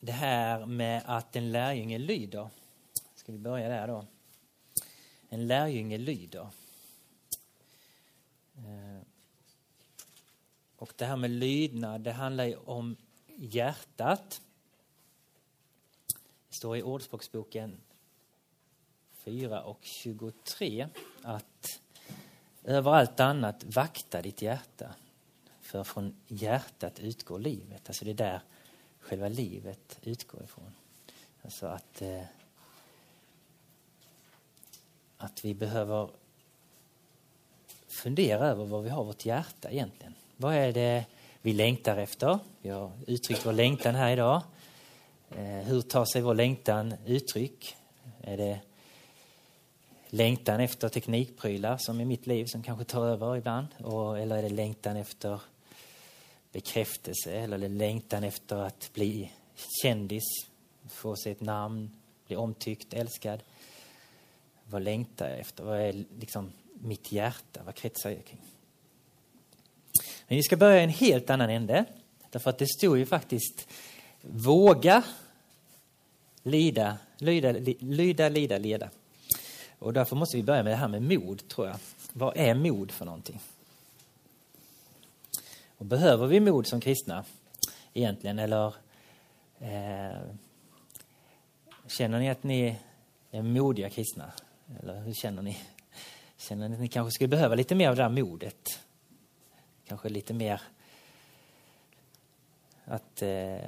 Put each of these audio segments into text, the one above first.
det här med att en lärjunge lyder. Ska vi börja där då? En lärjunge lyder. Eh, och det här med lydnad, det handlar ju om hjärtat. Det står i Ordspråksboken 4 och 23 att över allt annat vakta ditt hjärta. För från hjärtat utgår livet. Alltså det är där själva livet utgår ifrån. Alltså att, eh, att vi behöver fundera över vad vi har vårt hjärta egentligen. Vad är det vi längtar efter? Vi har uttryckt vår längtan här idag. Eh, hur tar sig vår längtan uttryck? Är det längtan efter teknikprylar som i mitt liv som kanske tar över ibland? Och, eller är det längtan efter bekräftelse eller längtan efter att bli kändis, få sig ett namn, bli omtyckt, älskad? Vad längtar jag efter? Vad är liksom mitt hjärta? Vad kretsar jag kring? Men vi ska börja i en helt annan ände. Därför att det stod ju faktiskt våga lida, lyda, lyda, lida, leda. Och därför måste vi börja med det här med mod, tror jag. Vad är mod för någonting? Och behöver vi mod som kristna egentligen? Eller eh, känner ni att ni är modiga kristna? Eller hur känner ni? Känner ni att ni kanske skulle behöva lite mer av det där modet? Kanske lite mer att eh,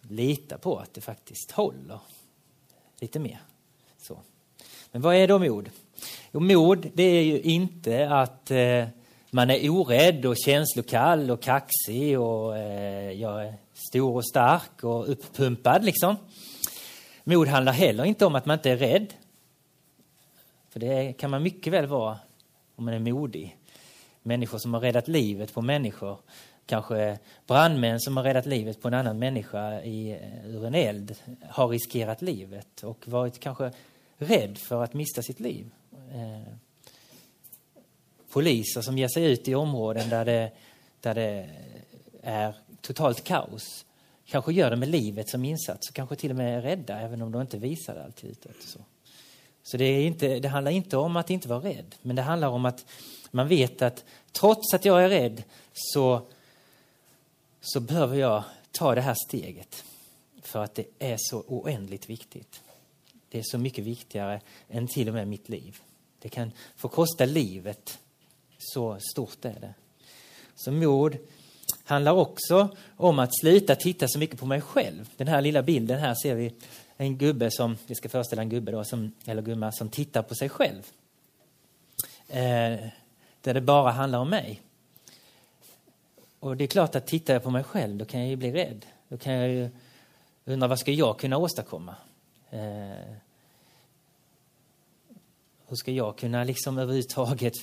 lita på att det faktiskt håller. Lite mer. Så. Men vad är då mod? Jo, mod det är ju inte att eh, man är orädd och känslokall och kaxig och eh, jag är stor och stark och uppumpad liksom. Mod handlar heller inte om att man inte är rädd. För det kan man mycket väl vara om man är modig. Människor som har räddat livet på människor. Kanske brandmän som har räddat livet på en annan människa i, eh, ur en eld har riskerat livet och varit kanske rädd för att mista sitt liv. Eh, poliser som ger sig ut i områden där det, där det är totalt kaos kanske gör det med livet som insats och kanske till och med är rädda även om de inte visar det alltid utåt. Så, så det, är inte, det handlar inte om att inte vara rädd men det handlar om att man vet att trots att jag är rädd så, så behöver jag ta det här steget för att det är så oändligt viktigt. Det är så mycket viktigare än till och med mitt liv. Det kan få kosta livet så stort är det. Så mod handlar också om att sluta titta så mycket på mig själv. Den här lilla bilden här ser vi en gubbe som, vi ska föreställa en gubbe då, som, eller gumma som tittar på sig själv. Eh, där det bara handlar om mig. Och det är klart att tittar jag på mig själv då kan jag ju bli rädd. Då kan jag ju undra vad ska jag kunna åstadkomma? Eh, hur ska jag kunna liksom överhuvudtaget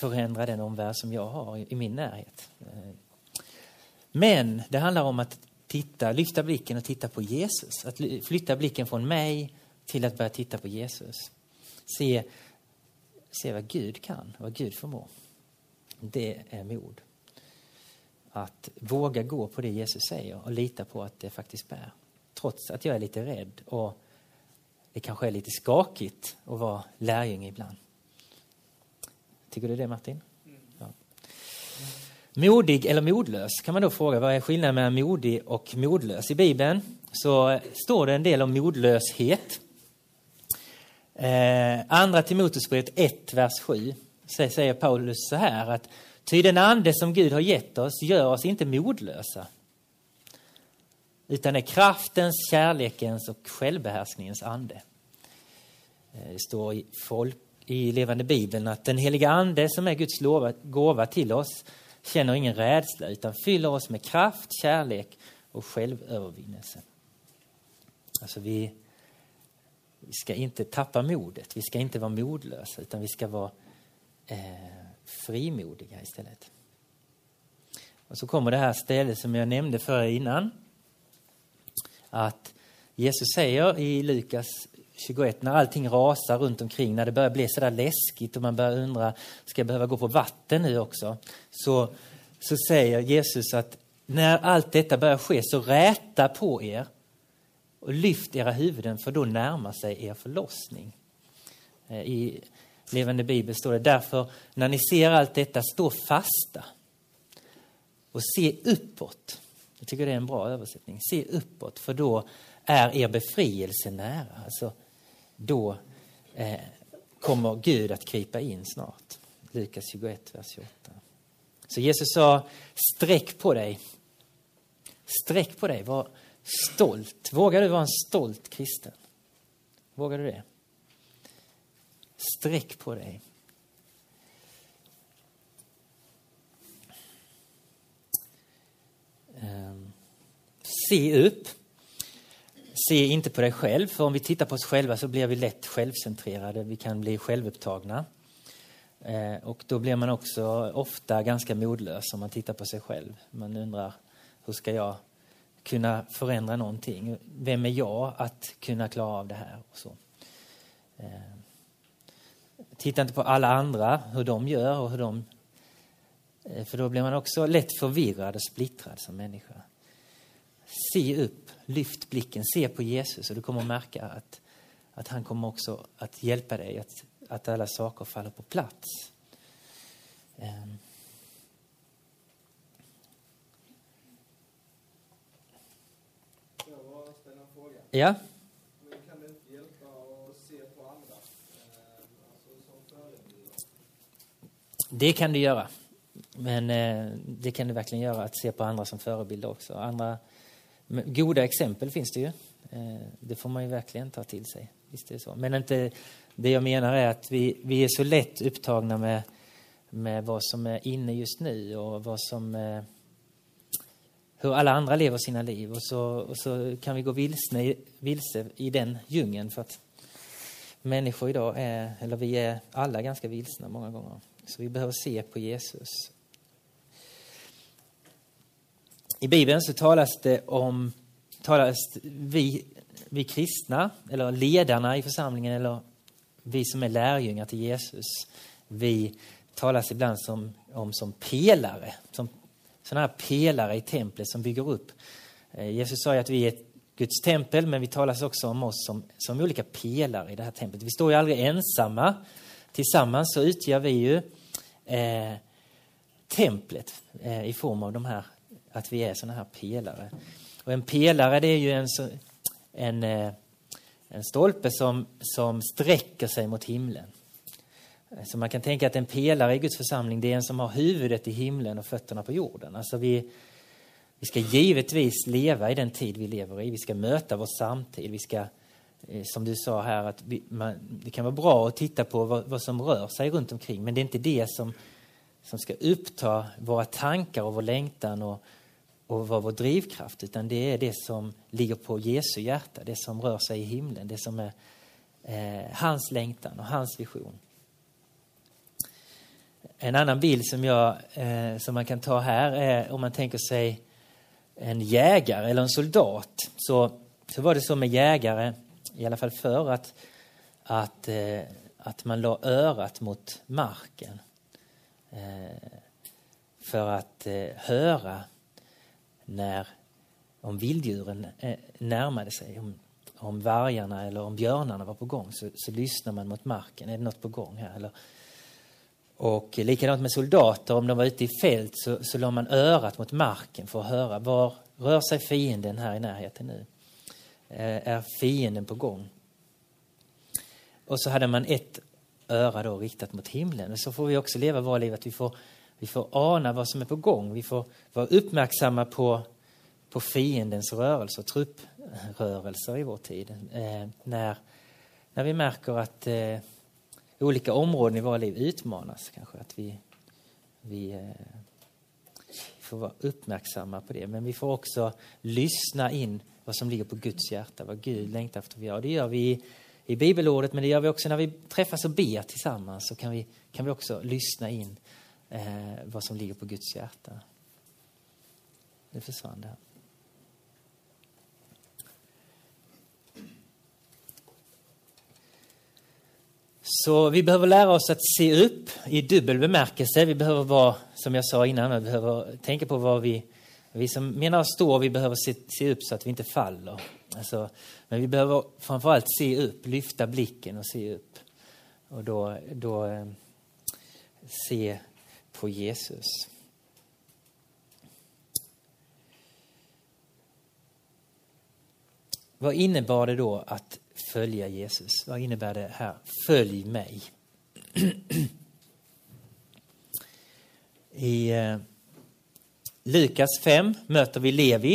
förändra den omvärld som jag har i min närhet? Eh. Men det handlar om att titta, lyfta blicken och titta på Jesus. Att flytta blicken från mig till att börja titta på Jesus. Se, se vad Gud kan, vad Gud förmår. Det är mod. Att våga gå på det Jesus säger och lita på att det faktiskt bär. Trots att jag är lite rädd och det kanske är lite skakigt att vara lärjunge ibland. Tycker du det Martin? Ja. Modig eller modlös kan man då fråga. Vad är skillnaden mellan modig och modlös? I Bibeln så står det en del om modlöshet. Eh, andra Timoteusbrevet 1, vers 7 säger Paulus så här att Ty den ande som Gud har gett oss gör oss inte modlösa utan är kraftens, kärlekens och självbehärskningens ande. Eh, det står i, folk, i levande bibeln att den heliga ande som är Guds lova, gåva till oss känner ingen rädsla utan fyller oss med kraft, kärlek och självövervinnelse. Alltså vi, vi ska inte tappa modet, vi ska inte vara modlösa utan vi ska vara eh, frimodiga istället. Och så kommer det här stället som jag nämnde för innan. Att Jesus säger i Lukas 21, när allting rasar runt omkring, när det börjar bli så där läskigt och man börjar undra, ska jag behöva gå på vatten nu också? Så, så säger Jesus att när allt detta börjar ske, så räta på er och lyft era huvuden för då närmar sig er förlossning. Eh, I Levande Bibel står det därför när ni ser allt detta, stå fasta och se uppåt. Jag tycker det är en bra översättning. Se uppåt, för då är er befrielse nära. Alltså, då eh, kommer Gud att krypa in snart. Lukas 21, vers 28. Så Jesus sa, sträck på dig. Sträck på dig, var stolt. Vågar du vara en stolt kristen? Vågar du det? Sträck på dig. Um, se upp. Se inte på dig själv, för om vi tittar på oss själva så blir vi lätt självcentrerade. Vi kan bli självupptagna. Eh, och då blir man också ofta ganska modlös om man tittar på sig själv. Man undrar, hur ska jag kunna förändra någonting? Vem är jag att kunna klara av det här? Och så. Eh, titta inte på alla andra, hur de gör och hur de... Eh, för då blir man också lätt förvirrad och splittrad som människa. Se upp, lyft blicken, se på Jesus och du kommer att märka att, att han kommer också att hjälpa dig att att alla saker faller på plats. Ehm. Ja? Men kan det inte hjälpa att se på andra? Alltså som förebilder? Det kan det göra. Men eh, det kan det verkligen göra, att se på andra som förebilder också. Andra, goda exempel finns det ju. Eh, det får man ju verkligen ta till sig. Visst är det så. Men inte det jag menar är att vi, vi är så lätt upptagna med, med vad som är inne just nu och vad som eh, hur alla andra lever sina liv och så, och så kan vi gå vilsne, vilse i den djungeln för att människor idag är, eller vi är alla ganska vilsna många gånger. Så vi behöver se på Jesus. I Bibeln så talas det om, talas vi, vi kristna, eller ledarna i församlingen, eller vi som är lärjungar till Jesus, vi talas ibland som, om som pelare. Som sådana här pelare i templet som bygger upp. Eh, Jesus sa ju att vi är Guds tempel, men vi talas också om oss som, som olika pelare i det här templet. Vi står ju aldrig ensamma. Tillsammans så utgör vi ju eh, templet eh, i form av de här, att vi är sådana här pelare. Och en pelare det är ju en, en eh, en stolpe som, som sträcker sig mot himlen. Så man kan tänka att en pelare i Guds församling det är en som har huvudet i himlen och fötterna på jorden. Alltså vi, vi ska givetvis leva i den tid vi lever i. Vi ska möta vår samtid. Vi ska, eh, som du sa här, att vi, man, det kan vara bra att titta på vad, vad, som rör sig runt omkring. Men det är inte det som, som ska uppta våra tankar och vår längtan och, och vara vår drivkraft, utan det är det som ligger på Jesu hjärta, det som rör sig i himlen, det som är eh, hans längtan och hans vision. En annan bild som, jag, eh, som man kan ta här är om man tänker sig en jägare eller en soldat. Så, så var det så med jägare, i alla fall förr, att, att, eh, att man la örat mot marken eh, för att eh, höra när, om vilddjuren eh, närmade sig, om, om vargarna eller om björnarna var på gång, så, så lyssnar man mot marken. Är det något på gång här? Eller, och likadant med soldater, om de var ute i fält så, så la man örat mot marken för att höra var rör sig fienden här i närheten nu? Eh, är fienden på gång? Och så hade man ett öra då riktat mot himlen. Och så får vi också leva våra liv, att vi får vi får ana vad som är på gång. Vi får vara uppmärksamma på, på fiendens rörelser, trupprörelser i vår tid. Eh, när, när vi märker att eh, olika områden i våra liv utmanas, kanske att vi, vi eh, får vara uppmärksamma på det. Men vi får också lyssna in vad som ligger på Guds hjärta, vad Gud längtar efter att vi gör. Det gör vi i, i bibelordet, men det gör vi också när vi träffas och ber tillsammans. Så kan vi, kan vi också lyssna in eh, vad som ligger på Guds hjärta. Nu försvann det. Så vi behöver lära oss att se upp i dubbel bemärkelse. Vi behöver vara, som jag sa innan, vi behöver tänka på vad vi, Vi som menar står, vi behöver se, se upp så att vi inte faller. Alltså, men vi behöver framförallt se upp, lyfta blicken och se upp. Och då, då eh, se på Jesus. Vad innebar det då att följa Jesus? Vad innebär det här? Följ mig. I eh, Lukas 5 möter vi Levi.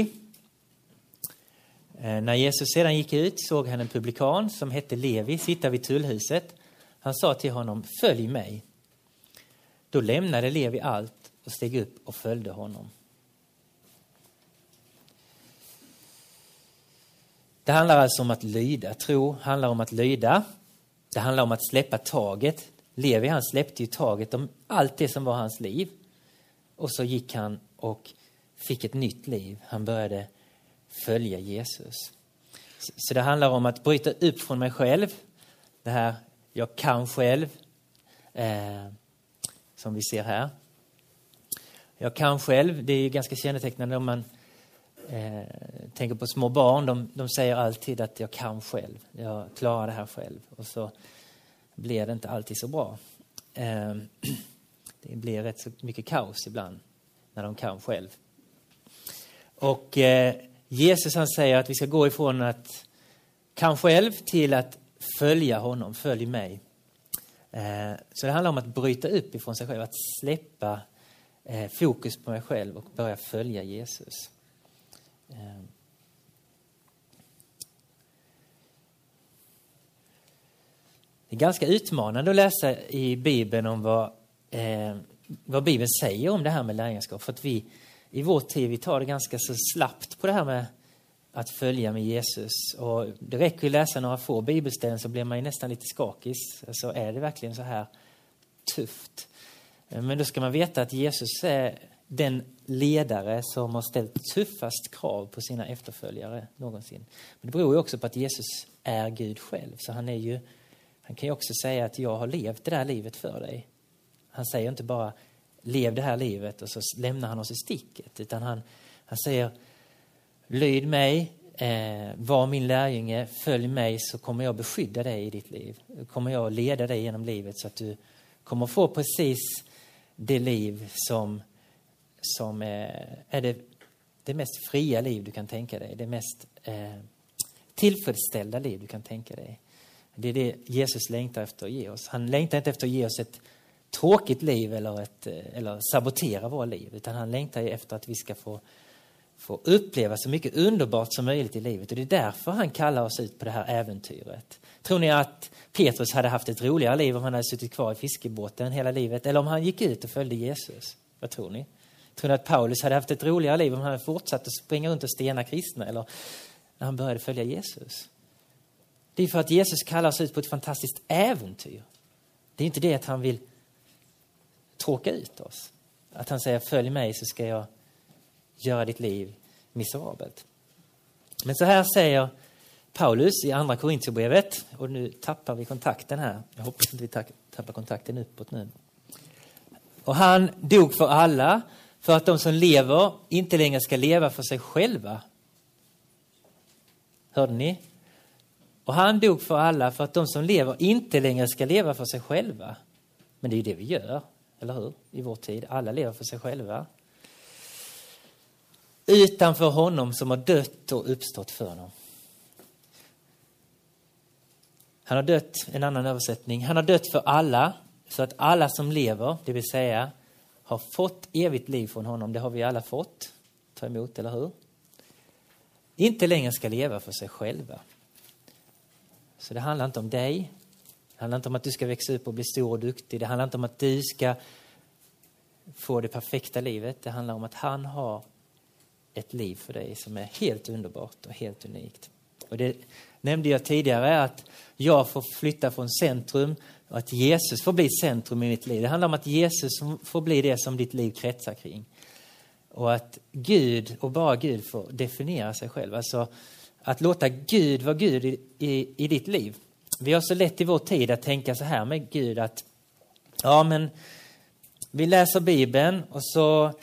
Eh, när Jesus sedan gick ut såg han en publikan som hette Levi sitta vid tullhuset. Han sa till honom, följ mig. Då lämnade Levi allt och steg upp och följde honom. Det handlar alltså om att lyda. Tro handlar om att lyda. Det handlar om att släppa taget. Levi han släppte ju taget om allt det som var hans liv. Och så gick han och fick ett nytt liv. Han började följa Jesus. Så det handlar om att bryta upp från mig själv. Det här, jag kan själv. Eh, som vi ser här. Jag kan själv, det är ju ganska kännetecknande om man eh, tänker på små barn. De, de säger alltid att jag kan själv, jag klarar det här själv. Och så blir det inte alltid så bra. Eh, det blir rätt så mycket kaos ibland när de kan själv. Och eh, Jesus han säger att vi ska gå ifrån att kan själv till att följa honom, följ mig. Eh, så det handlar om att bryta upp ifrån sig själv, att släppa eh, fokus på mig själv och börja följa Jesus. Eh. Det är ganska utmanande att läsa i Bibeln om vad, eh, vad Bibeln säger om det här med lärjungaskap. För att vi i vår tid vi tar det ganska så slappt på det här med att följa med Jesus. Och det räcker att läsa några få bibelställen så blir man ju nästan lite skakig. Alltså, är det verkligen så här tufft? Eh, men då ska man veta att Jesus är den ledare som har ställt tuffast krav på sina efterföljare någonsin. Men det beror ju också på att Jesus är Gud själv. Så han, är ju, han kan ju också säga att jag har levt det där livet för dig. Han säger inte bara lev det här livet och så lämnar han oss i sticket. Utan han, han säger lyd mig, eh, var min lärjunge, följ mig så kommer jag beskydda dig i ditt liv. Kommer jag leda dig genom livet så att du kommer få precis det liv som, som är, är det, det mest fria liv du kan tänka dig. Det mest eh, tillfredsställda liv du kan tänka dig. Det är det Jesus längtar efter att ge oss. Han längtar inte efter att ge oss ett tråkigt liv eller, ett, eh, eller sabotera våra liv. Utan han längtar efter att vi ska få, få uppleva så mycket underbart som möjligt i livet. Och det är därför han kallar oss ut på det här äventyret. Tror ni att Petrus hade haft ett roligare liv om han hade suttit kvar i fiskebåten hela livet? Eller om han gick ut och följde Jesus? Vad tror ni? Tror ni att Paulus hade haft ett roligare liv om han hade fortsatt att springa runt och stena kristna? Eller när han började följa Jesus? Det är för att Jesus kallar oss ut på ett fantastiskt äventyr. Det är inte det att han vill tråka ut oss. Att han säger följ mig så ska jag göra ditt liv miserabelt. Men så här säger Paulus i andra Korintierbrevet, och nu tappar vi kontakten här. Jag hoppas inte vi tappar kontakten uppåt nu. Och han dog för alla, för att de som lever inte längre ska leva för sig själva. Hörde ni? Och han dog för alla, för att de som lever inte längre ska leva för sig själva. Men det är ju det vi gör. Eller hur? I vår tid. Alla lever för sig själva. Utanför honom som har dött och uppstått för honom. Han har dött, en annan översättning, han har dött för alla så att alla som lever, det vill säga har fått evigt liv från honom, det har vi alla fått, ta emot, eller hur? Inte längre ska leva för sig själva. Så det handlar inte om dig, det handlar inte om att du ska växa upp och bli stor och duktig. Det handlar inte om att du ska få det perfekta livet. Det handlar om att han har ett liv för dig som är helt underbart och helt unikt. Och det nämnde jag tidigare att jag får flytta från centrum och att Jesus får bli centrum i mitt liv. Det handlar om att Jesus får bli det som ditt liv kretsar kring. Och att Gud och bara Gud får definiera sig själv. Alltså att låta Gud vara Gud i, i, i ditt liv. Vi har så lätt i vår tid att tänka så här med Gud att ja men vi läser Bibeln och så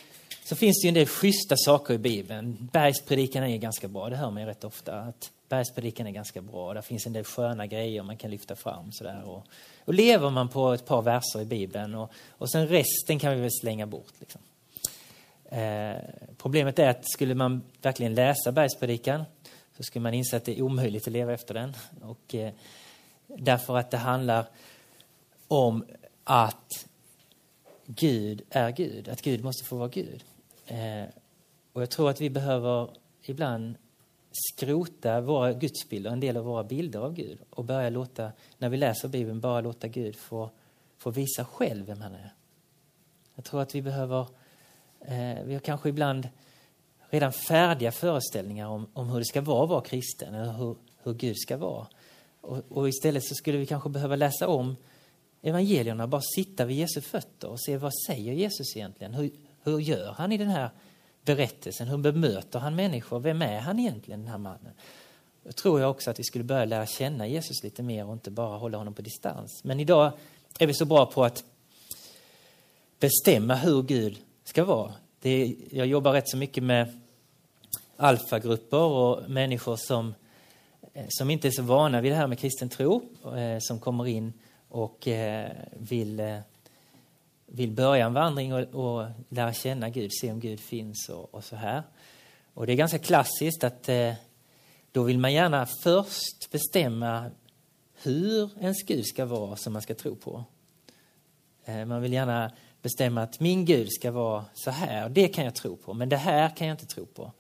så finns det ju en del schyssta saker i Bibeln. Bergspredikan är ganska bra, det hör man ju rätt ofta. Att bergspredikan är ganska bra, där finns en del sköna grejer man kan lyfta fram. Sådär. Och, och lever man på ett par verser i Bibeln och, och sen resten kan vi väl slänga bort. Liksom. Eh, problemet är att skulle man verkligen läsa bergspredikan så skulle man inse att det är omöjligt att leva efter den. Och, eh, därför att det handlar om att Gud är Gud, att Gud måste få vara Gud. Eh, och jag tror att vi behöver ibland skrota våra gudsbilder, en del av våra bilder av Gud och börja låta, när vi läser Bibeln, bara låta Gud få, få visa själv vem han är. Jag tror att vi behöver, eh, vi har kanske ibland redan färdiga föreställningar om, om hur det ska vara att vara kristen, eller hur, hur Gud ska vara. Och, och istället så skulle vi kanske behöva läsa om evangelierna, bara sitta vid Jesu fötter och se vad säger Jesus egentligen? Hur, hur gör han i den här berättelsen? Hur bemöter han människor? Vem är han egentligen, den här mannen? Då tror jag också att vi skulle börja lära känna Jesus lite mer och inte bara hålla honom på distans. Men idag är vi så bra på att bestämma hur Gud ska vara. Det är, jag jobbar rätt så mycket med alfagrupper och människor som, eh, som inte är så vana vid det här med kristen tro, eh, som kommer in och eh, vill vill börja en vandring och, och lära känna Gud, se om Gud finns och, och så här. Och det är ganska klassiskt att eh, då vill man gärna först bestämma hur ens Gud ska vara som man ska tro på. Eh, man vill gärna bestämma att min Gud ska vara så här, det kan jag tro på, men det här kan jag inte tro på.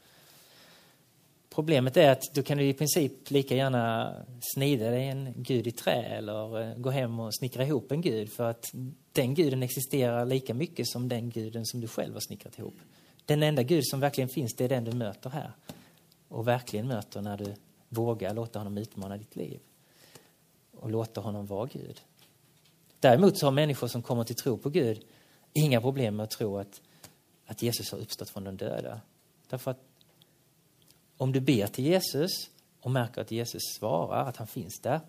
Problemet är att då kan du i princip lika gärna snida dig en gud i trä eller eh, gå hem och snickra ihop en gud för att den guden existerar lika mycket som den guden som du själv har snickrat ihop. Den enda gud som verkligen finns, det är den du möter här. Och verkligen möter när du vågar låta honom utmana ditt liv. Och låta honom vara Gud. Däremot så har människor som kommer till tro på Gud inga problem med att tro att, att Jesus har uppstått från de döda. Därför att om du ber till Jesus och märker att Jesus svarar, att han finns där.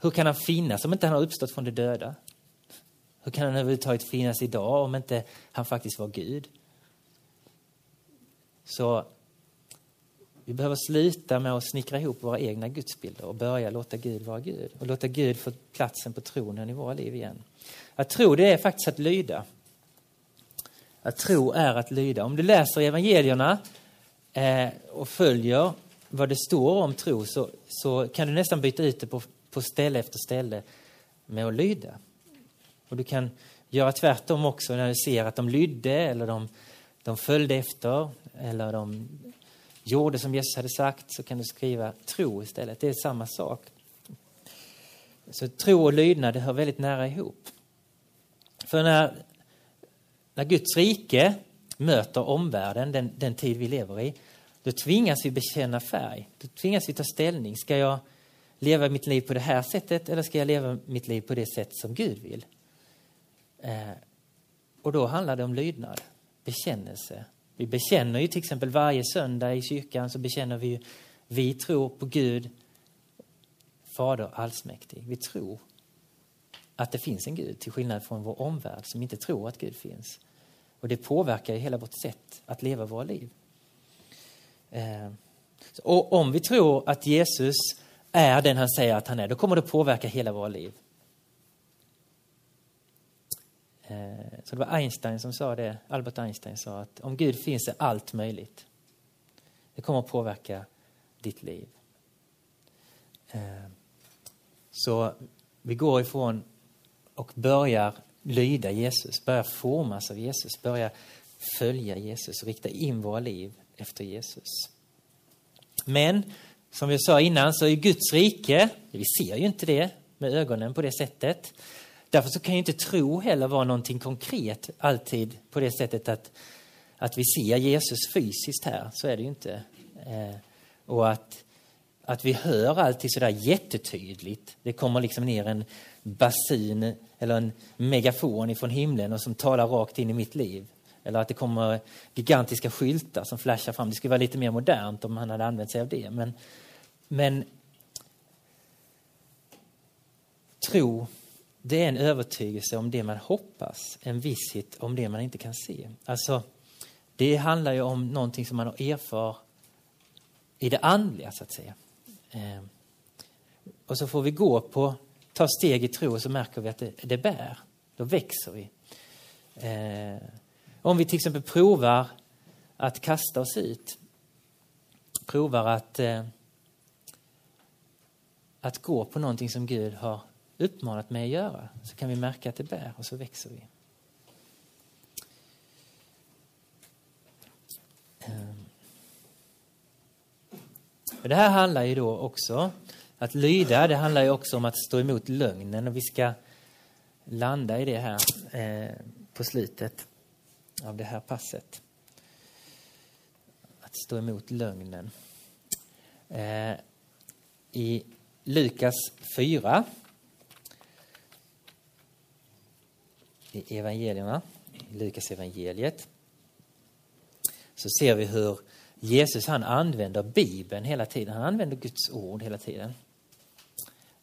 Hur kan han finnas om inte han har uppstått från de döda? Hur kan han överhuvudtaget finnas idag om inte han faktiskt var Gud? Så vi behöver sluta med att snickra ihop våra egna gudsbilder och börja låta Gud vara Gud och låta Gud få platsen på tronen i våra liv igen. Att tro, det är faktiskt att lyda. Att tro är att lyda. Om du läser evangelierna eh, och följer vad det står om tro så, så kan du nästan byta ut det på, på ställe efter ställe med att lyda. Och du kan göra tvärtom också när du ser att de lydde eller de, de följde efter eller de gjorde som Jesus hade sagt så kan du skriva tro istället. Det är samma sak. Så tro och lydnad det hör väldigt nära ihop. För när, när Guds rike möter omvärlden, den, den tid vi lever i, då tvingas vi bekänna färg. Då tvingas vi ta ställning. Ska jag leva mitt liv på det här sättet eller ska jag leva mitt liv på det sätt som Gud vill? Eh, och då handlar det om lydnad, bekännelse. Vi bekänner ju till exempel varje söndag i kyrkan så bekänner vi ju, vi tror på Gud, Fader allsmäktig. Vi tror att det finns en Gud till skillnad från vår omvärld som inte tror att Gud finns. Och det påverkar ju hela vårt sätt att leva våra liv. Eh, och om vi tror att Jesus är den han säger att han är, då kommer det påverka hela våra liv. Eh, Eh, så det var Einstein som sa det, Albert Einstein sa att om Gud finns är allt möjligt. Det kommer att påverka ditt liv. Eh, så vi går ifrån och börjar lyda Jesus, börjar formas av Jesus, börjar följa Jesus och rikta in våra liv efter Jesus. Men som vi sa innan så är Guds rike, vi ser ju inte det med ögonen på det sättet. Därför så kan ju inte tro heller vara någonting konkret alltid på det sättet att, att vi ser Jesus fysiskt här. Så är det ju inte. Eh, och att, att vi hör alltid sådär jättetydligt. Det kommer liksom ner en basun eller en megafon ifrån himlen och som talar rakt in i mitt liv. Eller att det kommer gigantiska skyltar som flashar fram. Det skulle vara lite mer modernt om han hade använt sig av det. Men, men tro det är en övertygelse om det man hoppas, en visshet om det man inte kan se. Alltså, det handlar ju om någonting som man har erfar i det andliga, så att säga. Eh, och så får vi gå på, ta steg i tro och så märker vi att det, det bär. Då växer vi. Eh, om vi till exempel provar att kasta oss ut, provar att, eh, att gå på någonting som Gud har uppmanat mig att göra, så kan vi märka att det bär och så växer vi. Ehm. Det här handlar ju då också, att lyda, det handlar ju också om att stå emot lögnen och vi ska landa i det här eh, på slutet av det här passet. Att stå emot lögnen. Eh, I Lukas 4 i evangelierna, i Lukas evangeliet så ser vi hur Jesus han använder Bibeln hela tiden. Han använder Guds ord hela tiden.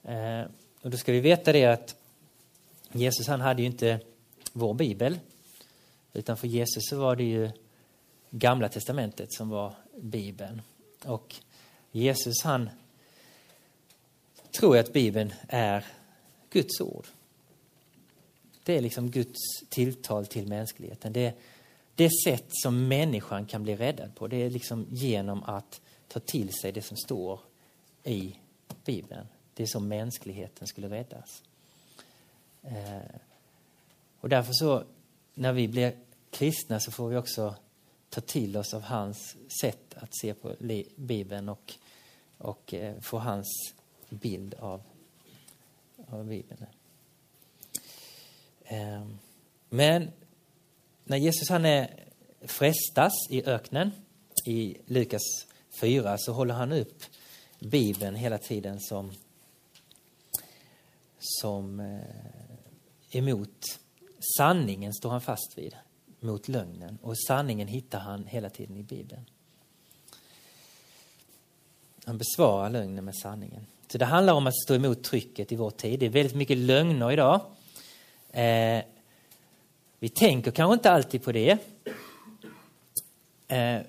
Eh, och då ska vi veta det att Jesus han hade ju inte vår bibel. Utan för Jesus så var det ju Gamla testamentet som var Bibeln. Och Jesus han tror att Bibeln är Guds ord. Det är liksom Guds tilltal till mänskligheten. Det är det sätt som människan kan bli räddad på. Det är liksom genom att ta till sig det som står i Bibeln. Det är så mänskligheten skulle räddas. Eh, och därför så, när vi blir kristna så får vi också ta till oss av hans sätt att se på Bibeln och, och eh, få hans bild av, av Bibeln. Ehm, men när Jesus han är frestas i öknen i Lukas 4 så håller han upp Bibeln hela tiden som, som eh, emot sanningen står han fast vid, mot lögnen. Och sanningen hittar han hela tiden i Bibeln. Han besvarar lögnen med sanningen. Så det handlar om att stå emot trycket i vår tid. Det är väldigt mycket lögner idag. Eh, vi tänker kanske inte alltid på det. Eh,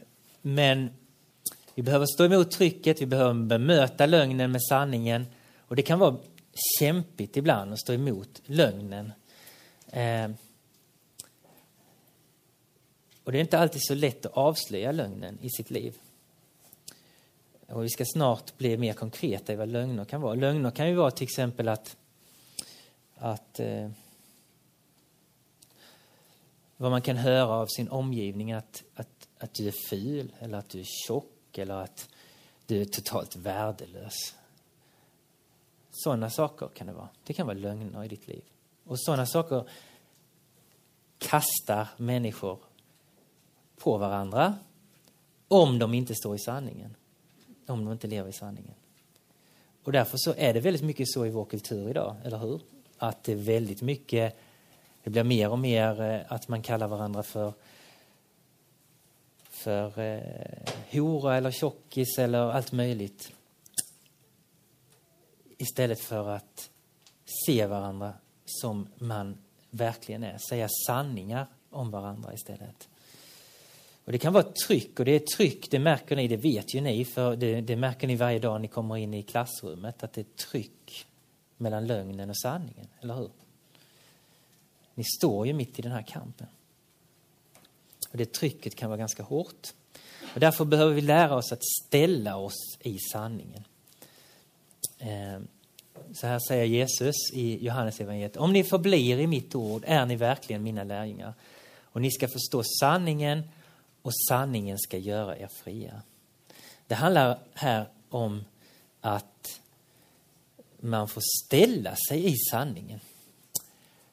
men vi behöver stå emot trycket, vi behöver bemöta lögnen med sanningen. Och det kan vara kämpigt ibland att stå emot lögnen. Eh, och det är inte alltid så lätt att avslöja lögnen i sitt liv. Och vi ska snart bli mer konkreta i vad lögner kan vara. Lögner kan ju vara till exempel att, att eh, vad man kan höra av sin omgivning att, att, att du är ful eller att du är tjock eller att du är totalt värdelös. Sådana saker kan det vara. Det kan vara lögner i ditt liv. Och sådana saker kastar människor på varandra om de inte står i sanningen. Om de inte lever i sanningen. Och därför så är det väldigt mycket så i vår kultur idag, eller hur? Att det är väldigt mycket det blir mer och mer eh, att man kallar varandra för för eh, hora eller tjockis eller allt möjligt. Istället för att se varandra som man verkligen är. Säga sanningar om varandra istället. Och Det kan vara ett tryck, och det är ett tryck, det märker ni, det vet ju ni, för det, det märker ni varje dag ni kommer in i klassrummet, att det är ett tryck mellan lögnen och sanningen, eller hur? Ni står ju mitt i den här kampen. Och det trycket kan vara ganska hårt. Och därför behöver vi lära oss att ställa oss i sanningen. Eh, så här säger Jesus i Johannes evangeliet. Om ni förblir i mitt ord är ni verkligen mina lärjungar. Och ni ska förstå sanningen och sanningen ska göra er fria. Det handlar här om att man får ställa sig i sanningen.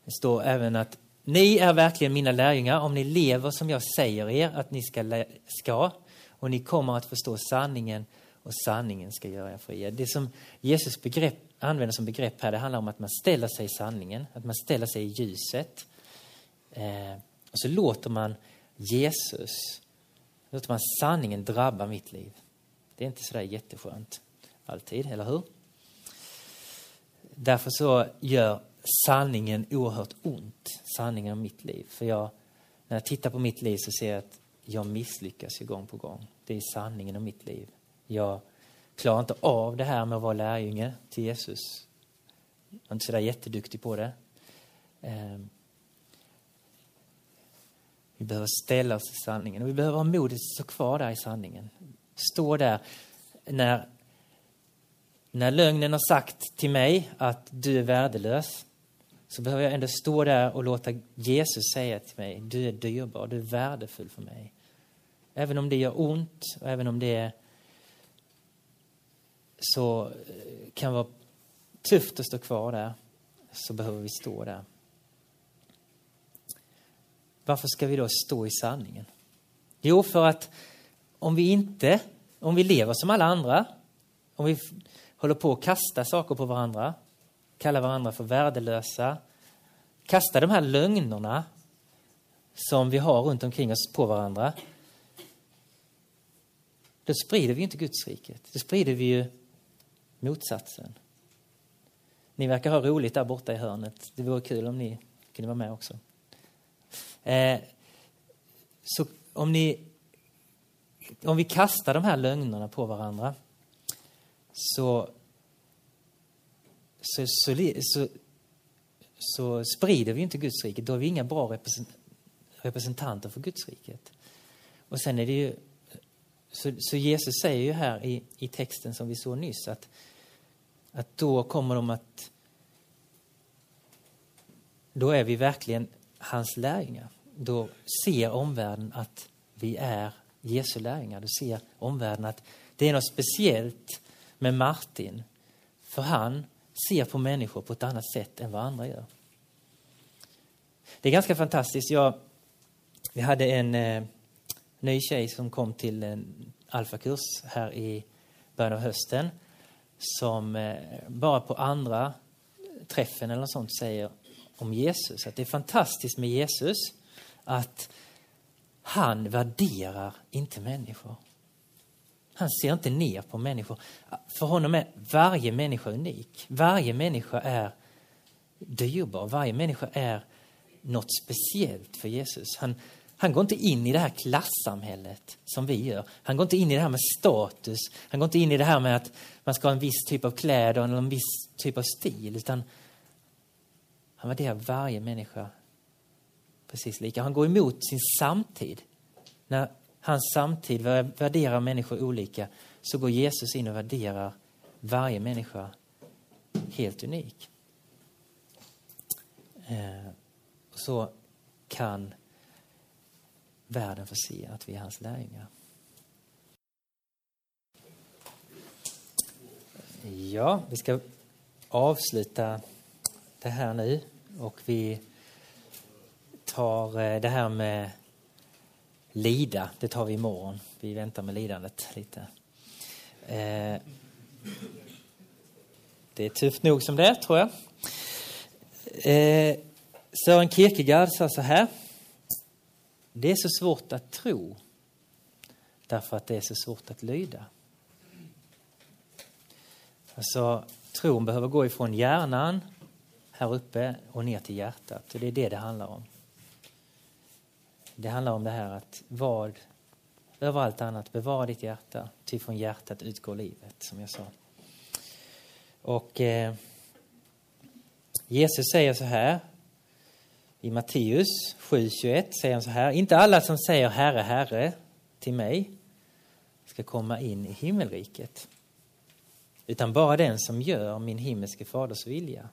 Det står även att ni är verkligen mina lärjungar om ni lever som jag säger er att ni ska, ska och ni kommer att förstå sanningen och sanningen ska göra er fria. Det som Jesus begrepp, använder som begrepp här, det handlar om att man ställer sig i sanningen, att man ställer sig i ljuset. Eh, och så låter man Jesus, låter man sanningen drabba mitt liv. Det är inte sådär jätteskönt alltid, eller hur? Därför så gör sanningen oerhört ont, sanningen om mitt liv. För jag, när jag tittar på mitt liv så ser jag att jag misslyckas ju gång på gång. Det är sanningen om mitt liv. Jag klarar inte av det här med att vara lärjunge till Jesus. Jag är inte så där jätteduktig på det. Ehm, vi behöver ställa oss i sanningen och vi behöver ha modet att stå kvar där i sanningen. Stå där när, när lögnen har sagt till mig att du är värdelös så behöver jag ändå stå där och låta Jesus säga till mig, du är dyrbar, du är värdefull för mig. Även om det gör ont, och även om det så eh, kan vara tufft att stå kvar där, så behöver vi stå där. Varför ska vi då stå i sanningen? Jo, för att om vi inte, om vi lever som alla andra, om vi håller på att kasta saker på varandra, kallar varandra för värdelösa, kastar de här lögnerna som vi har runt omkring oss på varandra, då sprider vi inte Guds riket. Då sprider vi ju motsatsen. Ni verkar ha roligt där borta i hörnet. Det vore kul om ni kunde vara med också. Eh, så om, ni, om vi kastar de här lögnerna på varandra så, så, så, så, så sprider vi inte Guds rike. Då är vi inga bra representanter för Guds riket. Och sen är det ju så, så, Jesus säger ju här i, i texten som vi såg nyss att, att då kommer de att... Då är vi verkligen hans lärjungar. Då ser omvärlden att vi är Jesu lärjungar. Då ser omvärlden att det är något speciellt med Martin. För han ser på människor på ett annat sätt än vad andra gör. Det är ganska fantastiskt. Jag, vi hade en eh, ny tjej som kom till en alfakurs här i början av hösten som eh, bara på andra träffen eller något sånt säger om Jesus. Att det är fantastiskt med Jesus att han värderar inte människor. Han ser inte ner på människor. För honom är varje människa unik. Varje människa är dyrbar. Varje människa är något speciellt för Jesus. Han, han går inte in i det här klassamhället som vi gör. Han går inte in i det här med status. Han går inte in i det här med att man ska ha en viss typ av kläder eller en viss typ av stil. Utan han värderar varje människa precis lika. Han går emot sin samtid. När hans samtid värderar människor olika så går Jesus in och värderar varje människa helt unik. Eh, så kan världen få se att vi är hans lärjungar. Ja, vi ska avsluta det här nu och vi tar eh, det här med lida, det tar vi imorgon. Vi väntar med lidandet lite. Eh, det är tufft nog som det är, tror jag. Eh, Sören Kierkegaard sa så här. Det är så svårt att tro därför att det är så svårt att lyda. Alltså, tron behöver gå ifrån hjärnan här uppe och ner till hjärtat. Och det är det det handlar om. Det handlar om det här att vad, över allt annat, bevara ditt hjärta. Ty från hjärtat utgår livet, som jag sa. Och eh, Jesus säger så här i Matteus 7.21 säger han så här. Inte alla som säger Herre, Herre till mig ska komma in i himmelriket. Utan bara den som gör min himmelske faders vilja.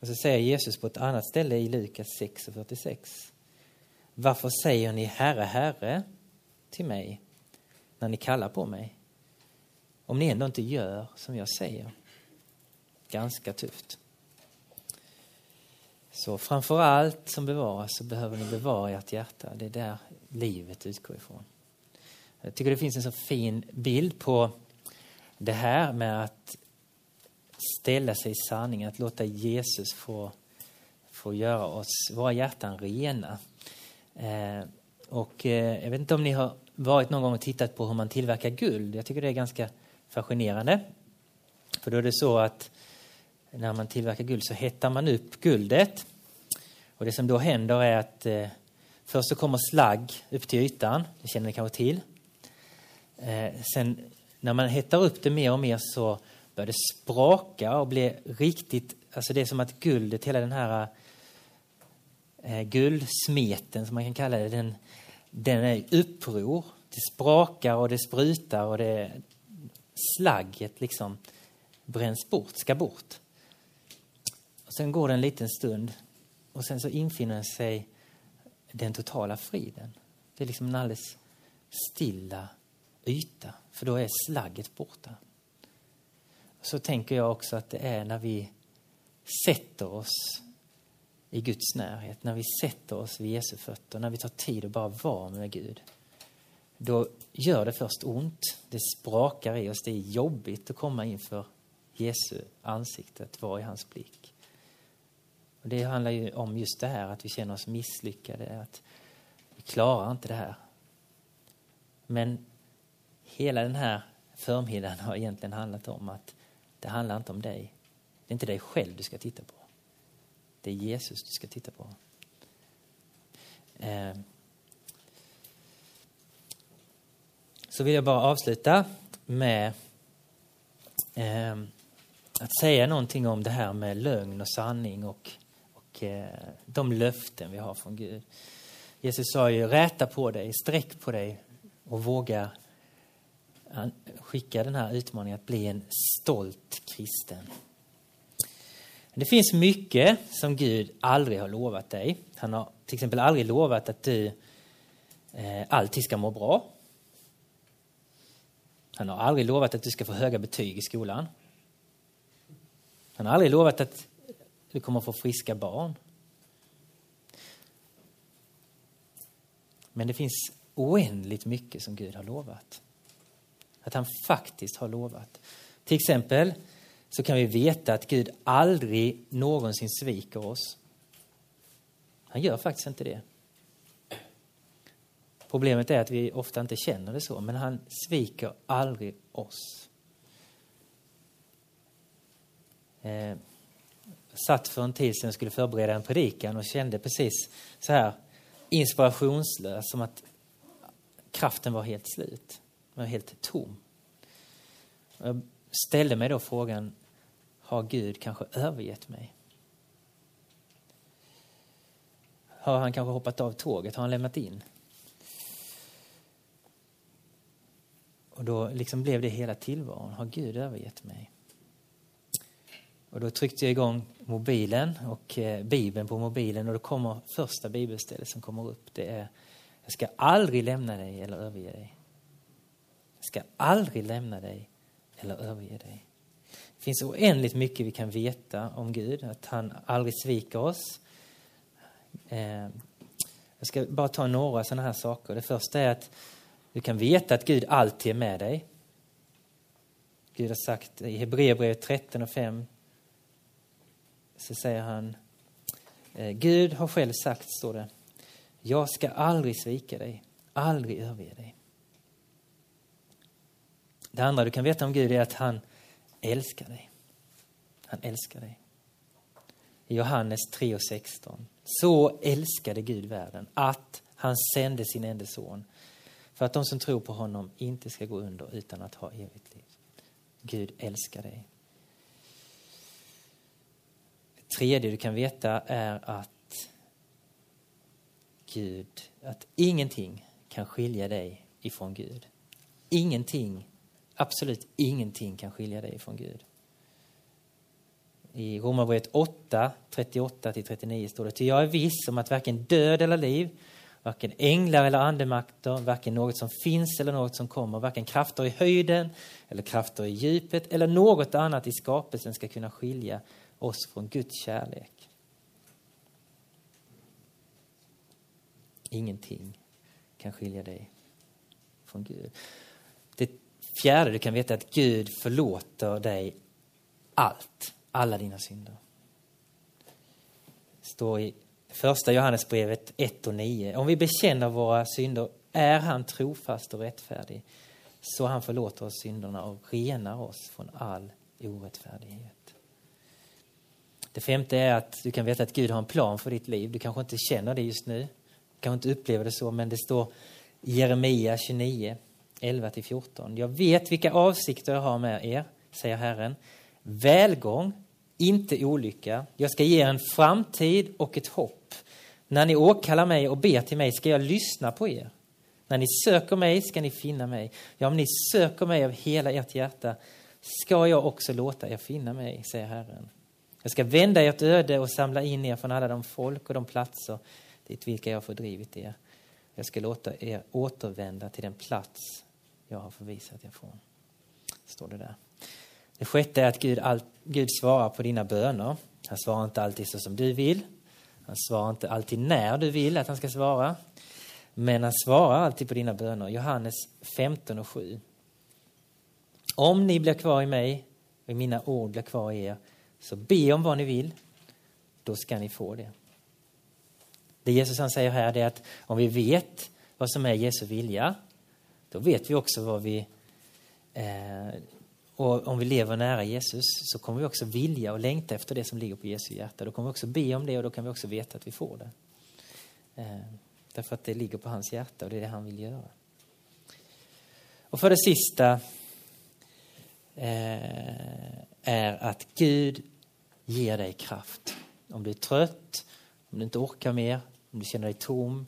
Och så säger Jesus på ett annat ställe i Lukas 6.46. Varför säger ni Herre, Herre till mig när ni kallar på mig? Om ni ändå inte gör som jag säger. Ganska tufft. Så framför allt som bevaras så behöver ni bevara ert hjärta. Det är där livet utgår ifrån. Jag tycker det finns en så fin bild på det här med att ställa sig i sanningen, att låta Jesus få, få göra oss, våra hjärtan rena. Eh, och eh, jag vet inte om ni har varit någon gång och tittat på hur man tillverkar guld. Jag tycker det är ganska fascinerande. För då är det så att när man tillverkar guld så hettar man upp guldet. Och det som då händer är att eh, först så kommer slagg upp till ytan, det känner ni kanske till. Eh, sen när man hettar upp det mer och mer så börjar det spraka och bli riktigt, alltså det är som att guldet, hela den här eh, guldsmeten som man kan kalla det, den, den är i uppror. Det sprakar och det sprutar och det slagget liksom bränns bort, ska bort. Och sen går det en liten stund och sen så infinner sig den totala friden. Det är liksom en alldeles stilla yta, för då är slagget borta. Så tänker jag också att det är när vi sätter oss i Guds närhet, när vi sätter oss vid Jesu fötter, när vi tar tid att bara vara med Gud. Då gör det först ont, det sprakar i oss, det är jobbigt att komma inför Jesu ansikte, att vara i hans blick. Och det handlar ju om just det här att vi känner oss misslyckade, att vi klarar inte det här. Men hela den här förmiddagen har egentligen handlat om att det handlar inte om dig. Det är inte dig själv du ska titta på. Det är Jesus du ska titta på. Eh, så vill jag bara avsluta med eh, att säga någonting om det här med lögn och sanning och, och eh, de löften vi har från Gud. Jesus sa ju räta på dig, sträck på dig och våga skicka den här utmaningen att bli en stolt kristen. Det finns mycket som Gud aldrig har lovat dig. Han har till exempel aldrig lovat att du eh, alltid ska må bra. Han har aldrig lovat att du ska få höga betyg i skolan. Han har aldrig lovat att du kommer få friska barn. Men det finns oändligt mycket som Gud har lovat. Att han faktiskt har lovat. Till exempel så kan vi veta att Gud aldrig någonsin sviker oss. Han gör faktiskt inte det. Problemet är att vi ofta inte känner det så, men han sviker aldrig oss. Eh, satt för en tid sedan och skulle förbereda en predikan och kände precis så här inspirationslös, som att kraften var helt slut. Den var helt tom. Jag ställde mig då frågan, har Gud kanske övergett mig? Har han kanske hoppat av tåget? Har han lämnat in? Och då liksom blev det hela tillvaron. Har Gud övergett mig? Och då tryckte jag igång mobilen och eh, Bibeln på mobilen och då kommer första bibelstället som kommer upp. Det är Jag ska aldrig lämna dig eller överge dig. Jag ska aldrig lämna dig eller överge dig. Det finns oändligt mycket vi kan veta om Gud, att han aldrig sviker oss. Eh, jag ska bara ta några sådana här saker. Det första är att du kan veta att Gud alltid är med dig. Gud har sagt i Hebreerbrevet 13 och 5 så säger han eh, Gud har själv sagt, står det, jag ska aldrig svika dig, aldrig överge dig. Det andra du kan veta om Gud är att han älskar dig. Han älskar dig. I Johannes 3 och 16. Så älskade Gud världen att han sände sin enda son för att de som tror på honom inte ska gå under utan att ha evigt liv. Gud älskar dig. Det tredje du kan veta är att Gud, att ingenting kan skilja dig ifrån Gud. Ingenting Absolut ingenting kan skilja dig från Gud. I Romarbrevet 8, 38-39 står det, ty jag är viss om att varken död eller liv, varken änglar eller andemakter, varken något som finns eller något som kommer, varken krafter i höjden eller krafter i djupet eller något annat i skapelsen ska kunna skilja oss från Guds kärlek. Ingenting kan skilja dig från Gud. Det Fjärde du kan veta att Gud förlåter dig allt, alla dina synder. Det står i första Johannesbrevet 1 och 9. Om vi bekänner våra synder är han trofast och rättfärdig så han förlåter oss synderna och renar oss från all orättfärdighet. Det femte är att du kan veta att Gud har en plan för ditt liv. Du kanske inte känner det just nu. Du kanske inte upplever det så, men det står i Jeremia 29, 11-14. Jag vet vilka avsikter jag har med er, säger Herren. Välgång, inte olycka. Jag ska ge er en framtid och ett hopp. När ni åkallar mig och ber till mig ska jag lyssna på er. När ni söker mig ska ni finna mig. Ja, om ni söker mig av hela ert hjärta ska jag också låta er finna mig, säger Herren. Jag ska vända ert öde och samla in er från alla de folk och de platser dit vilka jag fördrivit er. Jag ska låta er återvända till den plats jag har förvisat er från. Står det där. Det sjätte är att Gud, all, Gud svarar på dina böner. Han svarar inte alltid så som du vill. Han svarar inte alltid när du vill att han ska svara. Men han svarar alltid på dina böner. Johannes 15 och 7. Om ni blir kvar i mig och mina ord blir kvar i er, så be om vad ni vill, då ska ni få det. Det Jesus han säger här är att om vi vet vad som är Jesu vilja, då vet vi också vad vi... Eh, och om vi lever nära Jesus så kommer vi också vilja och längta efter det som ligger på Jesu hjärta. Då kommer vi också be om det och då kan vi också veta att vi får det. Eh, därför att det ligger på hans hjärta och det är det han vill göra. Och för det sista eh, är att Gud ger dig kraft. Om du är trött, om du inte orkar mer, om du känner dig tom.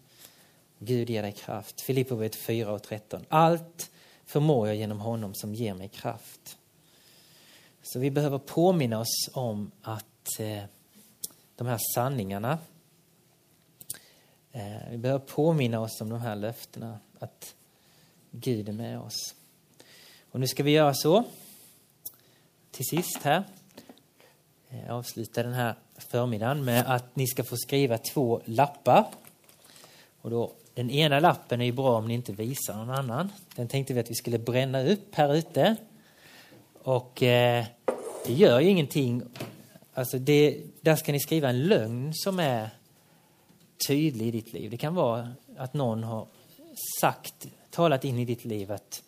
Gud ger dig kraft. Filipperbrevet 4 och 13. Allt förmår jag genom honom som ger mig kraft. Så vi behöver påminna oss om att eh, de här sanningarna eh, vi behöver påminna oss om de här löftena, att Gud är med oss. Och nu ska vi göra så, till sist här, eh, avsluta den här förmiddagen med att ni ska få skriva två lappar. Och då, den ena lappen är ju bra om ni inte visar någon annan. Den tänkte vi att vi skulle bränna upp här ute. Och eh, det gör ju ingenting. Alltså det, där ska ni skriva en lögn som är tydlig i ditt liv. Det kan vara att någon har sagt, talat in i ditt liv att,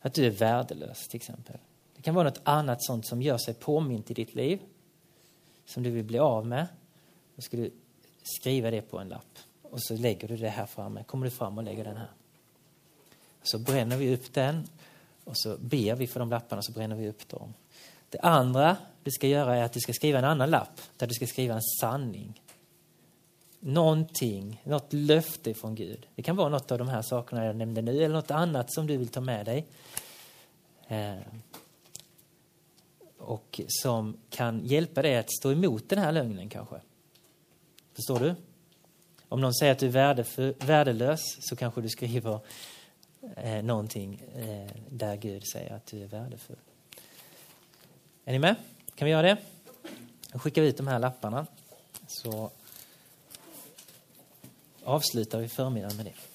att du är värdelös till exempel. Det kan vara något annat sånt som gör sig påmint i ditt liv som du vill bli av med. Då ska du skriva det på en lapp och så lägger du det här framme. Kommer du fram och lägger den här. Så bränner vi upp den och så ber vi för de lapparna så bränner vi upp dem. Det andra du ska göra är att du ska skriva en annan lapp där du ska skriva en sanning. Någonting, något löfte från Gud. Det kan vara något av de här sakerna jag nämnde nu eller något annat som du vill ta med dig. Eh, och som kan hjälpa dig att stå emot den här lögnen kanske. Förstår du? Om någon säger att du är värdelös så kanske du skriver eh, någonting eh, där Gud säger att du är värdefull. Är ni med? Kan vi göra det? Då skickar vi ut de här lapparna så avslutar vi förmiddagen med det.